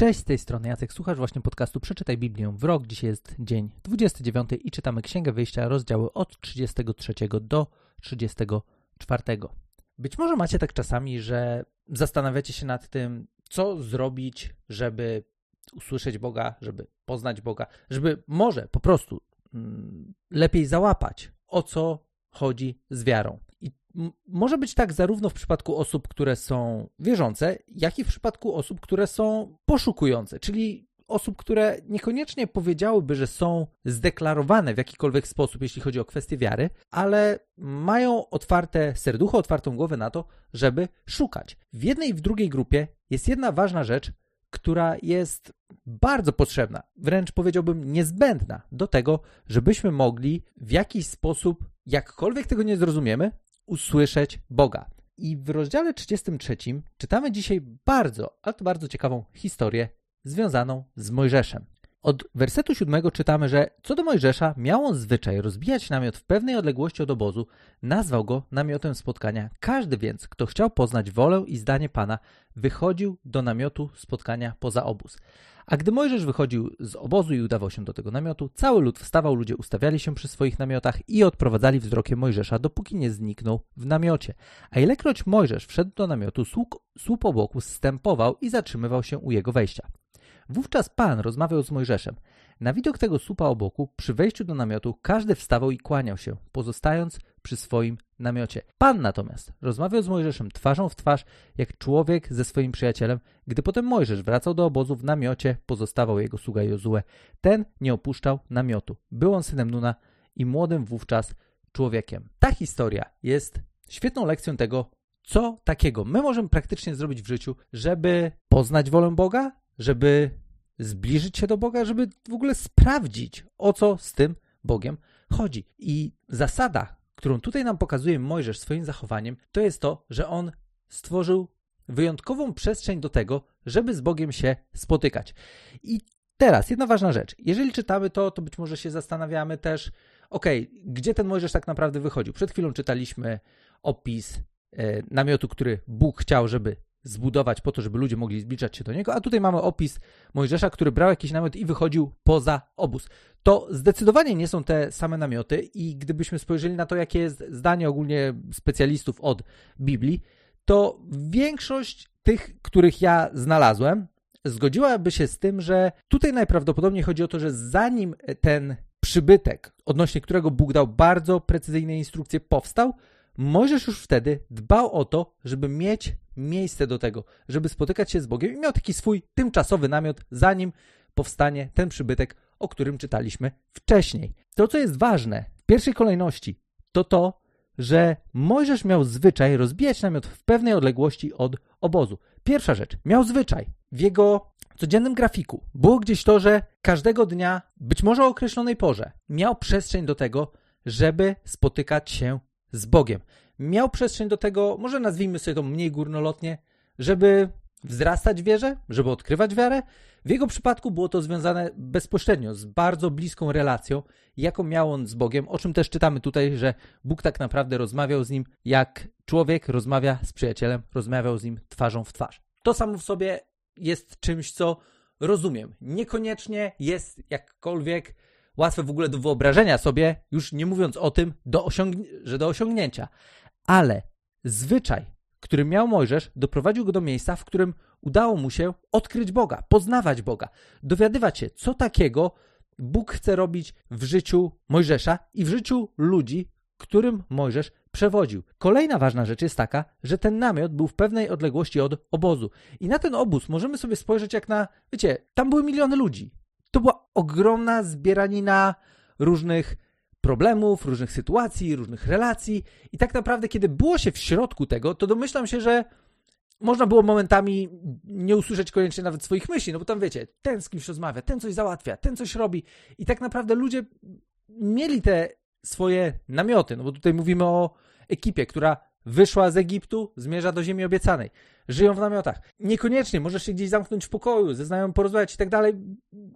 Cześć, z tej strony Jacek, słuchasz właśnie podcastu Przeczytaj Biblię w rok. Dzisiaj jest dzień 29 i czytamy Księgę Wyjścia, rozdziały od 33 do 34. Być może macie tak czasami, że zastanawiacie się nad tym, co zrobić, żeby usłyszeć Boga, żeby poznać Boga, żeby może po prostu mm, lepiej załapać, o co chodzi z wiarą. Może być tak zarówno w przypadku osób, które są wierzące, jak i w przypadku osób, które są poszukujące, czyli osób, które niekoniecznie powiedziałyby, że są zdeklarowane w jakikolwiek sposób, jeśli chodzi o kwestię wiary, ale mają otwarte serducho, otwartą głowę na to, żeby szukać. W jednej i w drugiej grupie jest jedna ważna rzecz, która jest bardzo potrzebna, wręcz powiedziałbym niezbędna do tego, żebyśmy mogli w jakiś sposób, jakkolwiek tego nie zrozumiemy, usłyszeć Boga. I w rozdziale 33 czytamy dzisiaj bardzo, ale to bardzo ciekawą historię związaną z Mojżeszem. Od wersetu 7 czytamy, że co do Mojżesza miał on zwyczaj rozbijać namiot w pewnej odległości od obozu, nazwał go namiotem spotkania. Każdy więc, kto chciał poznać wolę i zdanie Pana, wychodził do namiotu spotkania poza obóz. A gdy Mojżesz wychodził z obozu i udawał się do tego namiotu, cały lud wstawał, ludzie ustawiali się przy swoich namiotach i odprowadzali wzrokiem Mojżesza, dopóki nie zniknął w namiocie. A ilekroć Mojżesz wszedł do namiotu, słup, słup obłoku zstępował i zatrzymywał się u jego wejścia. Wówczas Pan rozmawiał z Mojżeszem. Na widok tego słupa obłoku, przy wejściu do namiotu, każdy wstawał i kłaniał się, pozostając przy swoim namiocie. Pan natomiast rozmawiał z Mojżeszem twarzą w twarz, jak człowiek ze swoim przyjacielem. Gdy potem Mojżesz wracał do obozu w namiocie, pozostawał jego sługa Jozue. Ten nie opuszczał namiotu. Był on synem Nuna i młodym wówczas człowiekiem. Ta historia jest świetną lekcją tego, co takiego my możemy praktycznie zrobić w życiu, żeby poznać wolę Boga, żeby zbliżyć się do Boga, żeby w ogóle sprawdzić, o co z tym Bogiem chodzi. I zasada, którą tutaj nam pokazuje Mojżesz swoim zachowaniem, to jest to, że on stworzył wyjątkową przestrzeń do tego, żeby z Bogiem się spotykać. I teraz jedna ważna rzecz. Jeżeli czytamy to, to być może się zastanawiamy też, ok, gdzie ten Mojżesz tak naprawdę wychodził. Przed chwilą czytaliśmy opis e, namiotu, który Bóg chciał, żeby zbudować po to, żeby ludzie mogli zbliżać się do niego, a tutaj mamy opis Mojżesza, który brał jakiś namiot i wychodził poza obóz. To zdecydowanie nie są te same namioty i gdybyśmy spojrzeli na to, jakie jest zdanie ogólnie specjalistów od Biblii, to większość tych, których ja znalazłem, zgodziłaby się z tym, że tutaj najprawdopodobniej chodzi o to, że zanim ten przybytek, odnośnie którego Bóg dał bardzo precyzyjne instrukcje, powstał, Mojżesz już wtedy dbał o to, żeby mieć miejsce do tego, żeby spotykać się z Bogiem i miał taki swój tymczasowy namiot, zanim powstanie ten przybytek, o którym czytaliśmy wcześniej. To, co jest ważne w pierwszej kolejności, to to, że Mojżesz miał zwyczaj rozbijać namiot w pewnej odległości od obozu. Pierwsza rzecz, miał zwyczaj. W jego codziennym grafiku było gdzieś to, że każdego dnia, być może o określonej porze, miał przestrzeń do tego, żeby spotykać się z Bogiem. Miał przestrzeń do tego, może nazwijmy sobie to mniej górnolotnie, żeby wzrastać wierze, żeby odkrywać wiarę. W jego przypadku było to związane bezpośrednio z bardzo bliską relacją, jaką miał on z Bogiem, o czym też czytamy tutaj, że Bóg tak naprawdę rozmawiał z nim, jak człowiek rozmawia z przyjacielem, rozmawiał z nim twarzą w twarz. To samo w sobie jest czymś, co rozumiem. Niekoniecznie jest jakkolwiek łatwe w ogóle do wyobrażenia sobie, już nie mówiąc o tym, do że do osiągnięcia. Ale zwyczaj, który miał Mojżesz, doprowadził go do miejsca, w którym udało mu się odkryć Boga, poznawać Boga, dowiadywać się, co takiego Bóg chce robić w życiu Mojżesza i w życiu ludzi, którym Mojżesz przewodził. Kolejna ważna rzecz jest taka, że ten namiot był w pewnej odległości od obozu. I na ten obóz możemy sobie spojrzeć jak na, wiecie, tam były miliony ludzi. To była ogromna zbieranina różnych problemów, różnych sytuacji, różnych relacji. I tak naprawdę, kiedy było się w środku tego, to domyślam się, że można było momentami nie usłyszeć koniecznie nawet swoich myśli, no bo tam wiecie, ten z kimś rozmawia, ten coś załatwia, ten coś robi. I tak naprawdę ludzie mieli te swoje namioty, no bo tutaj mówimy o ekipie, która wyszła z Egiptu, zmierza do ziemi obiecanej. Żyją w namiotach. Niekoniecznie możesz się gdzieś zamknąć w pokoju, ze znajomym porozmawiać i tak dalej.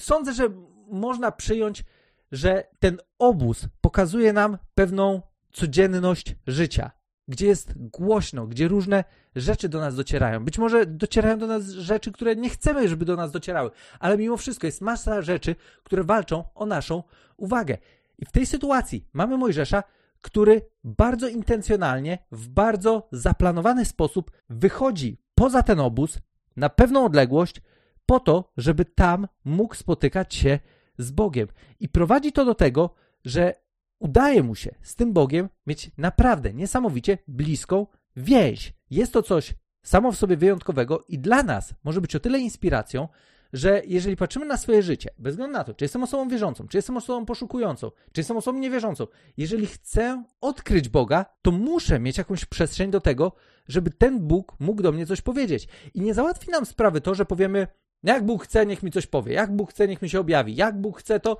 Sądzę, że można przyjąć, że ten obóz pokazuje nam pewną codzienność życia. gdzie jest głośno, gdzie różne rzeczy do nas docierają. Być może docierają do nas rzeczy, które nie chcemy, żeby do nas docierały, ale mimo wszystko jest masa rzeczy, które walczą o naszą uwagę. I w tej sytuacji mamy Mojżesza, który bardzo intencjonalnie, w bardzo zaplanowany sposób wychodzi poza ten obóz na pewną odległość, po to, żeby tam mógł spotykać się z Bogiem. I prowadzi to do tego, że udaje mu się z tym Bogiem mieć naprawdę niesamowicie bliską więź. Jest to coś samo w sobie wyjątkowego i dla nas może być o tyle inspiracją, że jeżeli patrzymy na swoje życie, bez względu na to, czy jestem osobą wierzącą, czy jestem osobą poszukującą, czy jestem osobą niewierzącą, jeżeli chcę odkryć Boga, to muszę mieć jakąś przestrzeń do tego, żeby ten Bóg mógł do mnie coś powiedzieć. I nie załatwi nam sprawy to, że powiemy, jak Bóg chce, niech mi coś powie. Jak Bóg chce, niech mi się objawi. Jak Bóg chce, to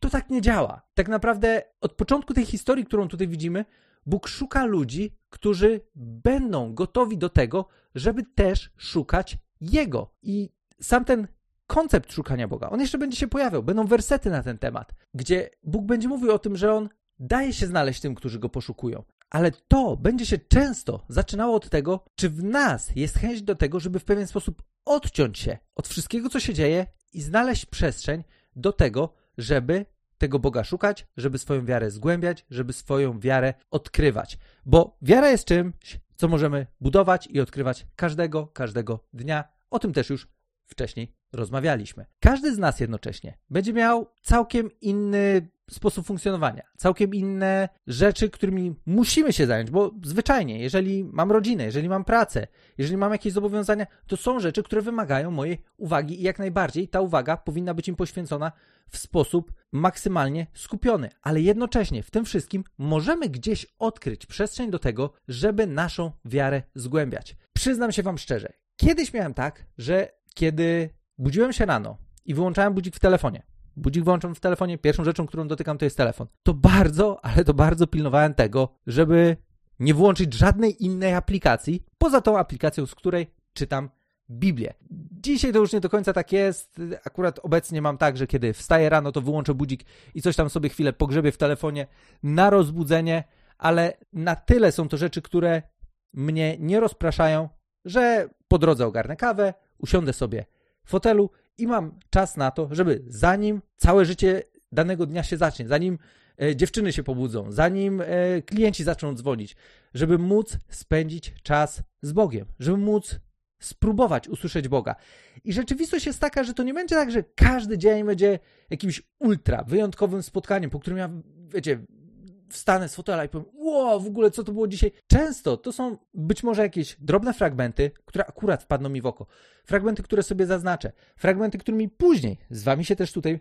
to tak nie działa. Tak naprawdę od początku tej historii, którą tutaj widzimy, Bóg szuka ludzi, którzy będą gotowi do tego, żeby też szukać Jego. I sam ten koncept szukania Boga, on jeszcze będzie się pojawiał. Będą wersety na ten temat, gdzie Bóg będzie mówił o tym, że On daje się znaleźć tym, którzy Go poszukują. Ale to będzie się często zaczynało od tego, czy w nas jest chęć do tego, żeby w pewien sposób odciąć się od wszystkiego, co się dzieje i znaleźć przestrzeń do tego, żeby tego Boga szukać, żeby swoją wiarę zgłębiać, żeby swoją wiarę odkrywać. Bo wiara jest czymś, co możemy budować i odkrywać każdego, każdego dnia. O tym też już wcześniej rozmawialiśmy. Każdy z nas jednocześnie będzie miał całkiem inny sposób funkcjonowania, całkiem inne rzeczy, którymi musimy się zająć, bo zwyczajnie, jeżeli mam rodzinę, jeżeli mam pracę, jeżeli mam jakieś zobowiązania, to są rzeczy, które wymagają mojej uwagi i jak najbardziej ta uwaga powinna być im poświęcona w sposób maksymalnie skupiony, ale jednocześnie w tym wszystkim możemy gdzieś odkryć przestrzeń do tego, żeby naszą wiarę zgłębiać. Przyznam się Wam szczerze, kiedyś miałem tak, że kiedy budziłem się rano i wyłączałem budzik w telefonie, budzik włączam w telefonie, pierwszą rzeczą, którą dotykam, to jest telefon. To bardzo, ale to bardzo pilnowałem tego, żeby nie włączyć żadnej innej aplikacji, poza tą aplikacją, z której czytam Biblię. Dzisiaj to już nie do końca tak jest. Akurat obecnie mam tak, że kiedy wstaję rano, to wyłączę budzik i coś tam sobie chwilę pogrzebię w telefonie na rozbudzenie, ale na tyle są to rzeczy, które mnie nie rozpraszają, że po drodze ogarnę kawę, usiądę sobie w fotelu i mam czas na to, żeby zanim całe życie danego dnia się zacznie, zanim e, dziewczyny się pobudzą, zanim e, klienci zaczną dzwonić, żeby móc spędzić czas z Bogiem, żeby móc spróbować usłyszeć Boga. I rzeczywistość jest taka, że to nie będzie tak, że każdy dzień będzie jakimś ultra wyjątkowym spotkaniem, po którym ja, wiecie, wstanę z fotela i powiem, wow, w ogóle co to było dzisiaj? Często to są być może jakieś drobne fragmenty, które akurat wpadną mi w oko. Fragmenty, które sobie zaznaczę. Fragmenty, którymi później z wami się też tutaj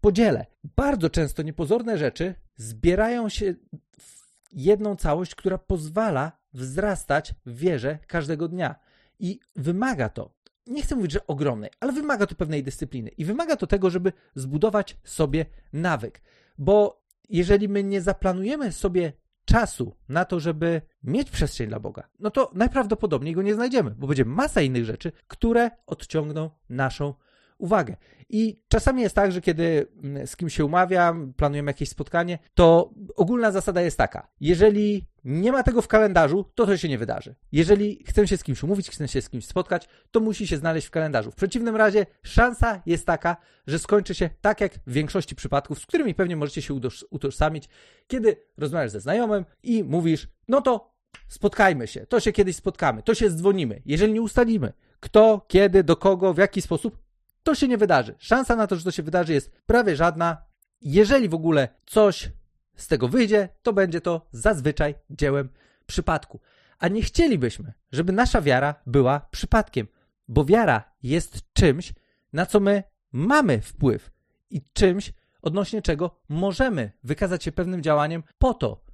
podzielę. Bardzo często niepozorne rzeczy zbierają się w jedną całość, która pozwala wzrastać w wierze każdego dnia. I wymaga to, nie chcę mówić, że ogromnej, ale wymaga to pewnej dyscypliny. I wymaga to tego, żeby zbudować sobie nawyk. Bo jeżeli my nie zaplanujemy sobie czasu na to, żeby mieć przestrzeń dla Boga, no to najprawdopodobniej go nie znajdziemy, bo będzie masa innych rzeczy, które odciągną naszą uwagę. I czasami jest tak, że kiedy mm, z kimś się umawiam, planujemy jakieś spotkanie, to ogólna zasada jest taka: jeżeli nie ma tego w kalendarzu, to to się nie wydarzy. Jeżeli chcę się z kimś umówić, chcę się z kimś spotkać, to musi się znaleźć w kalendarzu. W przeciwnym razie szansa jest taka, że skończy się tak jak w większości przypadków, z którymi pewnie możecie się utożsamić, kiedy rozmawiasz ze znajomym i mówisz: No to spotkajmy się, to się kiedyś spotkamy, to się dzwonimy. Jeżeli nie ustalimy, kto, kiedy, do kogo, w jaki sposób, to się nie wydarzy. Szansa na to, że to się wydarzy jest prawie żadna. Jeżeli w ogóle coś z tego wyjdzie, to będzie to zazwyczaj dziełem przypadku. A nie chcielibyśmy, żeby nasza wiara była przypadkiem, bo wiara jest czymś, na co my mamy wpływ i czymś, odnośnie czego możemy wykazać się pewnym działaniem po to,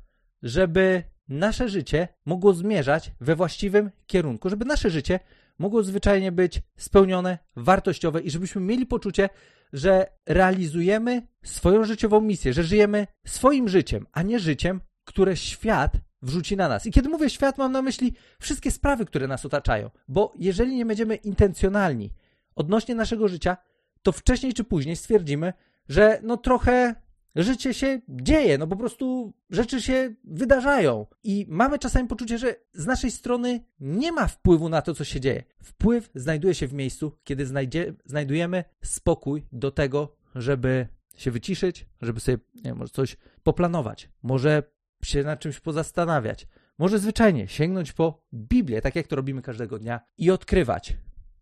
żeby nasze życie mogło zmierzać we właściwym kierunku, żeby nasze życie mogło zwyczajnie być spełnione, wartościowe i żebyśmy mieli poczucie, że realizujemy swoją życiową misję, że żyjemy swoim życiem, a nie życiem, które świat wrzuci na nas. I kiedy mówię świat, mam na myśli wszystkie sprawy, które nas otaczają, bo jeżeli nie będziemy intencjonalni odnośnie naszego życia, to wcześniej czy później stwierdzimy, że no trochę życie się dzieje, no po prostu rzeczy się wydarzają. I mamy czasami poczucie, że z naszej strony nie ma wpływu na to, co się dzieje. Wpływ znajduje się w miejscu, kiedy znajdzie, znajdujemy spokój do tego, żeby się wyciszyć, żeby sobie nie, może coś poplanować, może się nad czymś pozastanawiać, może zwyczajnie sięgnąć po Biblię, tak jak to robimy każdego dnia, i odkrywać,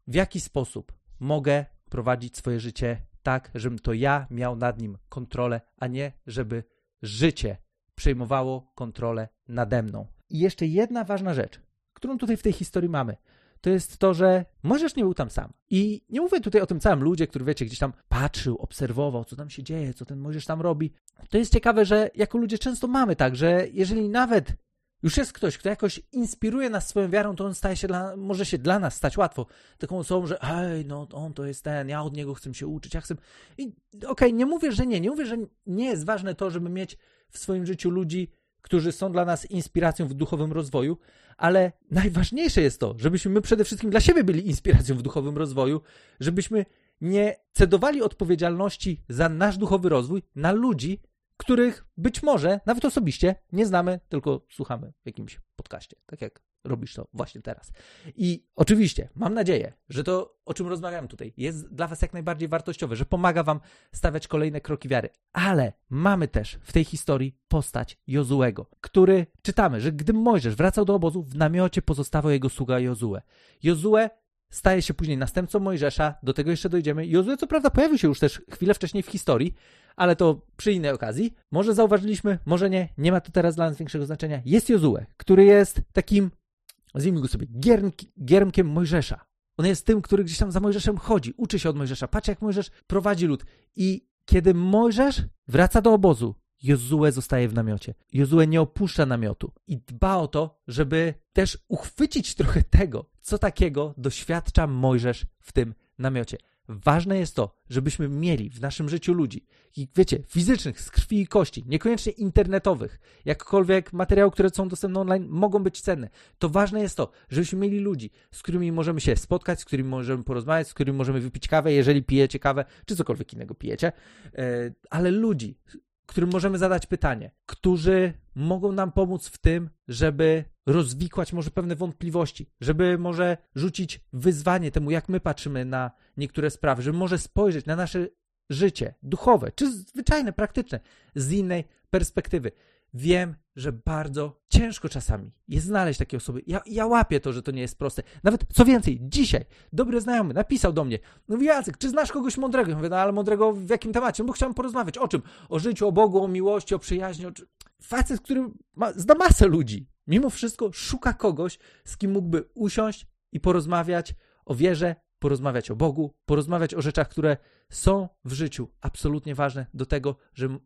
w jaki sposób mogę prowadzić swoje życie tak, żebym to ja miał nad nim kontrolę, a nie żeby życie przejmowało kontrolę nade mną. I jeszcze jedna ważna rzecz, którą tutaj w tej historii mamy, to jest to, że Możesz nie był tam sam. I nie mówię tutaj o tym całym ludzie, który wiecie, gdzieś tam patrzył, obserwował, co tam się dzieje, co ten Mojżesz tam robi. To jest ciekawe, że jako ludzie często mamy tak, że jeżeli nawet już jest ktoś, kto jakoś inspiruje nas swoją wiarą, to on staje się dla, może się dla nas stać łatwo. Taką osobą, że hej, no on to jest ten, ja od niego chcę się uczyć, ja chcę... I okej, okay, nie mówię, że nie, nie mówię, że nie jest ważne to, żeby mieć w swoim życiu ludzi, którzy są dla nas inspiracją w duchowym rozwoju, ale najważniejsze jest to, żebyśmy my przede wszystkim dla siebie byli inspiracją w duchowym rozwoju, żebyśmy nie cedowali odpowiedzialności za nasz duchowy rozwój na ludzi, których być może nawet osobiście nie znamy, tylko słuchamy w jakimś podcaście, tak jak robisz to właśnie teraz. I oczywiście mam nadzieję, że to, o czym rozmawiam tutaj, jest dla Was jak najbardziej wartościowe, że pomaga Wam stawiać kolejne kroki wiary. Ale mamy też w tej historii postać Jozuego, który czytamy, że gdy Mojżesz wracał do obozu, w namiocie pozostawał jego sługa Jozue. Jozue staje się później następcą Mojżesza, do tego jeszcze dojdziemy. Jozue co prawda pojawił się już też chwilę wcześniej w historii, ale to przy innej okazji. Może zauważyliśmy, może nie, nie ma to teraz dla nas większego znaczenia. Jest Jozue, który jest takim, nazwijmy go sobie, giermki, giermkiem Mojżesza. On jest tym, który gdzieś tam za Mojżeszem chodzi, uczy się od Mojżesza, patrzy jak Mojżesz prowadzi lud. I kiedy Mojżesz wraca do obozu, Jozue zostaje w namiocie. Jozue nie opuszcza namiotu i dba o to, żeby też uchwycić trochę tego, co takiego doświadcza Mojżesz w tym namiocie. Ważne jest to, żebyśmy mieli w naszym życiu ludzi, i wiecie, fizycznych, z krwi i kości, niekoniecznie internetowych, jakkolwiek materiały, które są dostępne online, mogą być cenne. To ważne jest to, żebyśmy mieli ludzi, z którymi możemy się spotkać, z którymi możemy porozmawiać, z którymi możemy wypić kawę, jeżeli pijecie kawę, czy cokolwiek innego pijecie, e, ale ludzi, którym możemy zadać pytanie, którzy mogą nam pomóc w tym, żeby rozwikłać może pewne wątpliwości, żeby może rzucić wyzwanie temu, jak my patrzymy na niektóre sprawy, żeby może spojrzeć na nasze życie duchowe, czy zwyczajne, praktyczne, z innej perspektywy. Wiem, że bardzo ciężko czasami jest znaleźć takie osoby. Ja, ja łapię to, że to nie jest proste. Nawet co więcej, dzisiaj dobry znajomy napisał do mnie, mówi Jacek, czy znasz kogoś mądrego? Ja mówię, no ale mądrego w jakim temacie? No bo chciałem porozmawiać. O czym? O życiu, o Bogu, o miłości, o przyjaźni. O... Facet, który ma, zna masę ludzi. Mimo wszystko szuka kogoś, z kim mógłby usiąść i porozmawiać o wierze, porozmawiać o Bogu, porozmawiać o rzeczach, które są w życiu absolutnie ważne do tego,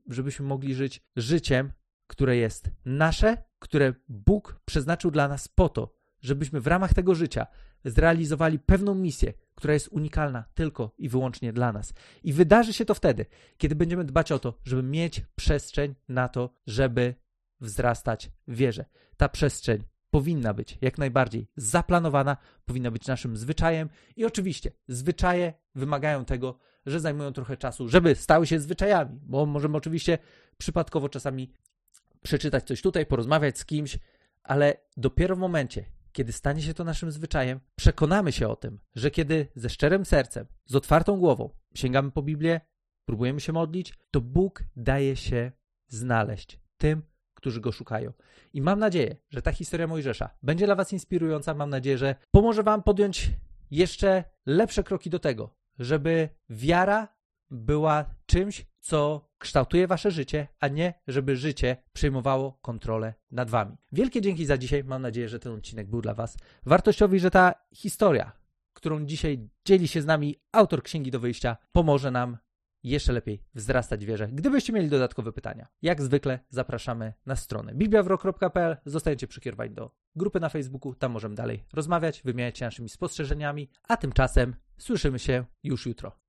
żebyśmy mogli żyć życiem, które jest nasze, które Bóg przeznaczył dla nas po to, żebyśmy w ramach tego życia zrealizowali pewną misję, która jest unikalna tylko i wyłącznie dla nas. I wydarzy się to wtedy, kiedy będziemy dbać o to, żeby mieć przestrzeń na to, żeby wzrastać w wierze. Ta przestrzeń powinna być jak najbardziej zaplanowana, powinna być naszym zwyczajem i oczywiście zwyczaje wymagają tego, że zajmują trochę czasu, żeby stały się zwyczajami, bo możemy oczywiście przypadkowo czasami przeczytać coś tutaj, porozmawiać z kimś, ale dopiero w momencie, kiedy stanie się to naszym zwyczajem, przekonamy się o tym, że kiedy ze szczerym sercem, z otwartą głową sięgamy po Biblię, próbujemy się modlić, to Bóg daje się znaleźć tym, którzy go szukają. I mam nadzieję, że ta historia Mojżesza będzie dla Was inspirująca. Mam nadzieję, że pomoże Wam podjąć jeszcze lepsze kroki do tego, żeby wiara była czymś, co kształtuje wasze życie, a nie żeby życie przejmowało kontrolę nad wami. Wielkie dzięki za dzisiaj. Mam nadzieję, że ten odcinek był dla was wartościowy i że ta historia, którą dzisiaj dzieli się z nami autor Księgi do Wyjścia, pomoże nam jeszcze lepiej wzrastać w wierze. Gdybyście mieli dodatkowe pytania, jak zwykle zapraszamy na stronę bibliawrok.pl. Zostajecie przykierowani do grupy na Facebooku, tam możemy dalej rozmawiać, wymieniać się naszymi spostrzeżeniami, a tymczasem słyszymy się już jutro.